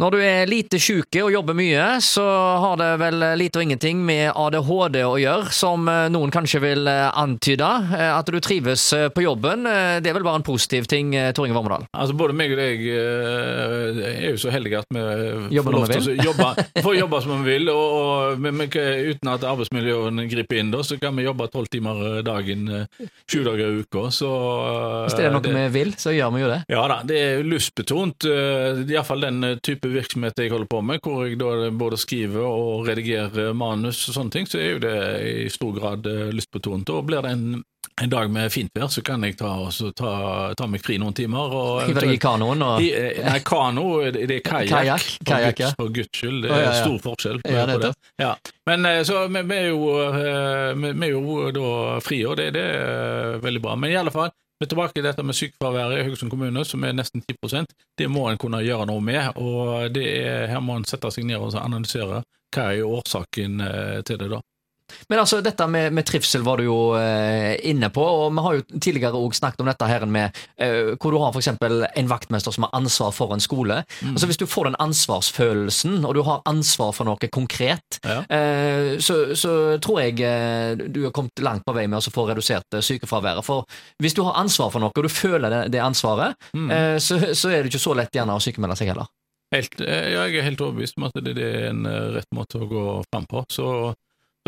Når du er lite syk og jobber mye, så har det vel lite og ingenting med ADHD å gjøre, som eh, noen kanskje vil eh, antyde. Eh, at du trives på jobben, det er vel bare en positiv ting, Tor Inge Vormedal? Altså, både meg og deg er jo så heldige at vi får lov til å jobbe, får jobbe som vi vil, og, og men, uten at arbeidsmiljøet griper inn, da, så kan vi jobbe tolv timer dagen, sju dager i uka. Så, Hvis det er noe det, vi vil, så gjør vi jo det. Ja da, det er lystbetont. Iallfall den type virksomhet jeg holder på med, hvor jeg da både skriver og redigerer manus og sånne ting, så er jo det i stor grad eh, lystbetont. Og blir det en, en dag med fint vær, så kan jeg ta, ta, ta meg fri noen timer. Hive deg i kanoen? Og... I, eh, nei, kano det er kajakk. Kajakk, ja. For guds skyld. Det er oh, ja, ja. stor forskjell på, ja, det. På det. Ja. Men eh, så vi, vi, er jo, vi, vi er jo da frie, og det, det er veldig bra. Men i alle fall, men tilbake til dette med sykefraværet i Haugesund kommune, som er nesten 10% Det må en kunne gjøre noe med. og er, Her må en sette seg ned og analysere hva er årsaken eh, til det. da. Men altså, dette med, med trivsel var du jo eh, inne på, og vi har jo tidligere også snakket om dette her med eh, hvor du har f.eks. en vaktmester som har ansvar for en skole. Mm. Altså Hvis du får den ansvarsfølelsen, og du har ansvar for noe konkret, ja. eh, så, så, tror jeg du har kommet langt på vei med å få redusert sykefraværet. For hvis du har ansvar for noe, og du føler det, det ansvaret, mm. Så, så, er det ikke så lett gjerne å sykemelde seg heller. Helt, jeg er helt overbevist om at det, det er en rett måte å gå fram på. så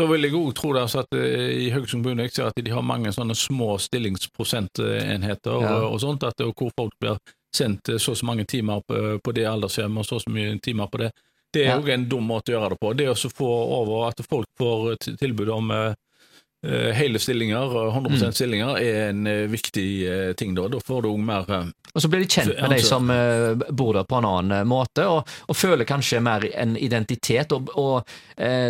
så vil jeg òg tro det, altså at eh, i Haugesund kommune jeg ser at de har mange sånne små stillingsprosentenheter ja. og, og, sånt, at, og hvor folk blir sendt eh, så og så mange timer på, på det aldershjemmet og så og så mye timer på det. Det er òg ja. en dum måte å gjøre det på. Det å få over at folk får tilbud om Eh, hele stillinger, 100 mm. stillinger, er en uh, viktig ting. Da Da får du mer Og så blir de kjent med de som bor der på en annen måte, og, og, føler kanskje mer en identitet. Og, og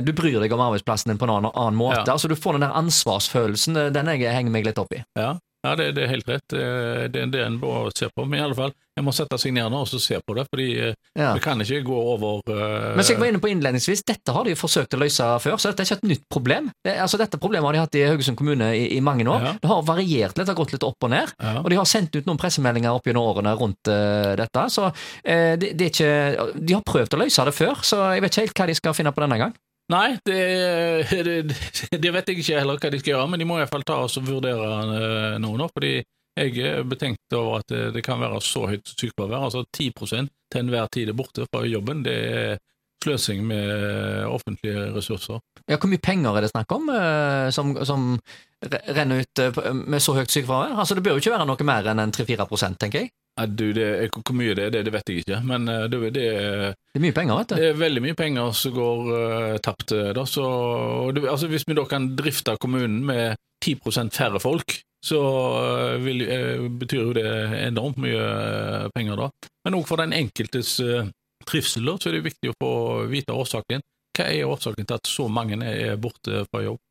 du bryr deg om arbeidsplassen din på en annen, annen måte. Ja. Altså Du får den der ansvarsfølelsen. Den jeg henger meg litt opp i. Ja, ja, det, det, er helt rett. Det er en bra å se på. Men i alle fall, jeg må sette seg ned nå og se på det, fordi eh, ja. vi kan ikke gå over uh... Men som jeg var inne på innledningsvis, dette har de forsøkt å løse før, så dette er ikke et nytt problem. Det, altså Dette problemet har de hatt i Haugesund kommune i, i mange år. Ja. Det har variert litt, det har gått litt opp og ned. Ja. Og de har sendt ut noen pressemeldinger opp gjennom årene rundt uh, dette. Så uh, det, det, er ikke De har prøvd å løse det før, så jeg vet ikke helt hva de skal finne på denne gang. Nei, det, det, det, vet jeg ikke heller hva de skal gjøre, men de må iallfall ta oss og vurdere uh, noe nå. fordi jeg er betenkt over at det, det kan være så høyt sykefravær. Altså 10 til enhver tid er borte fra jobben. Det er sløsing med offentlige ressurser. Ja, Hvor mye penger er det snakk om uh, som, som, renner ut uh, med så høyt sykefravær? Altså, Det bør jo ikke være noe mer enn en 3-4 tenker jeg? Nei, du, det, Hvor mye det er, det, det vet jeg ikke, men det, det, det, er mye penger, vet du. Det er veldig mye penger som går uh, tapt. da, så, altså, Hvis vi da kan drifte kommunen med 10% færre folk, så uh, vil, uh, betyr jo det enormt mye penger da. Men òg for den enkeltes trivsel så er det viktig å få vite årsaken. Hva er årsaken til at så mange er borte fra jobb?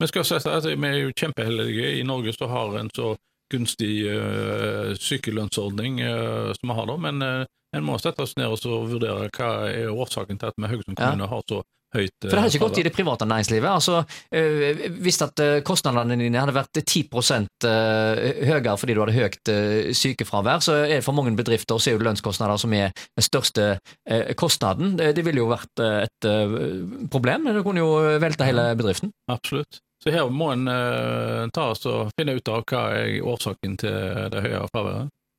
Vi skal si at vi er jo kjempeheldige i Norge så har en så gunstig uh, sykelønnsordning uh, som vi har da, men uh, en må sette oss ned og vurdere hva er årsaken til at vi Haugesund kommune ja. har så høyt For det har ikke gått i det private næringslivet. altså Hvis at kostnadene dine hadde vært 10% høyere fordi du hadde høyt sykefravær, så er det for mange bedrifter så er jo lønnskostnader som er den største kostnaden. Det, det ville jo vært et problem. Det kunne jo velte hele bedriften. Absolutt. Så her må en uh, ta oss og finne ut av hva er årsaken til det høye fraværet.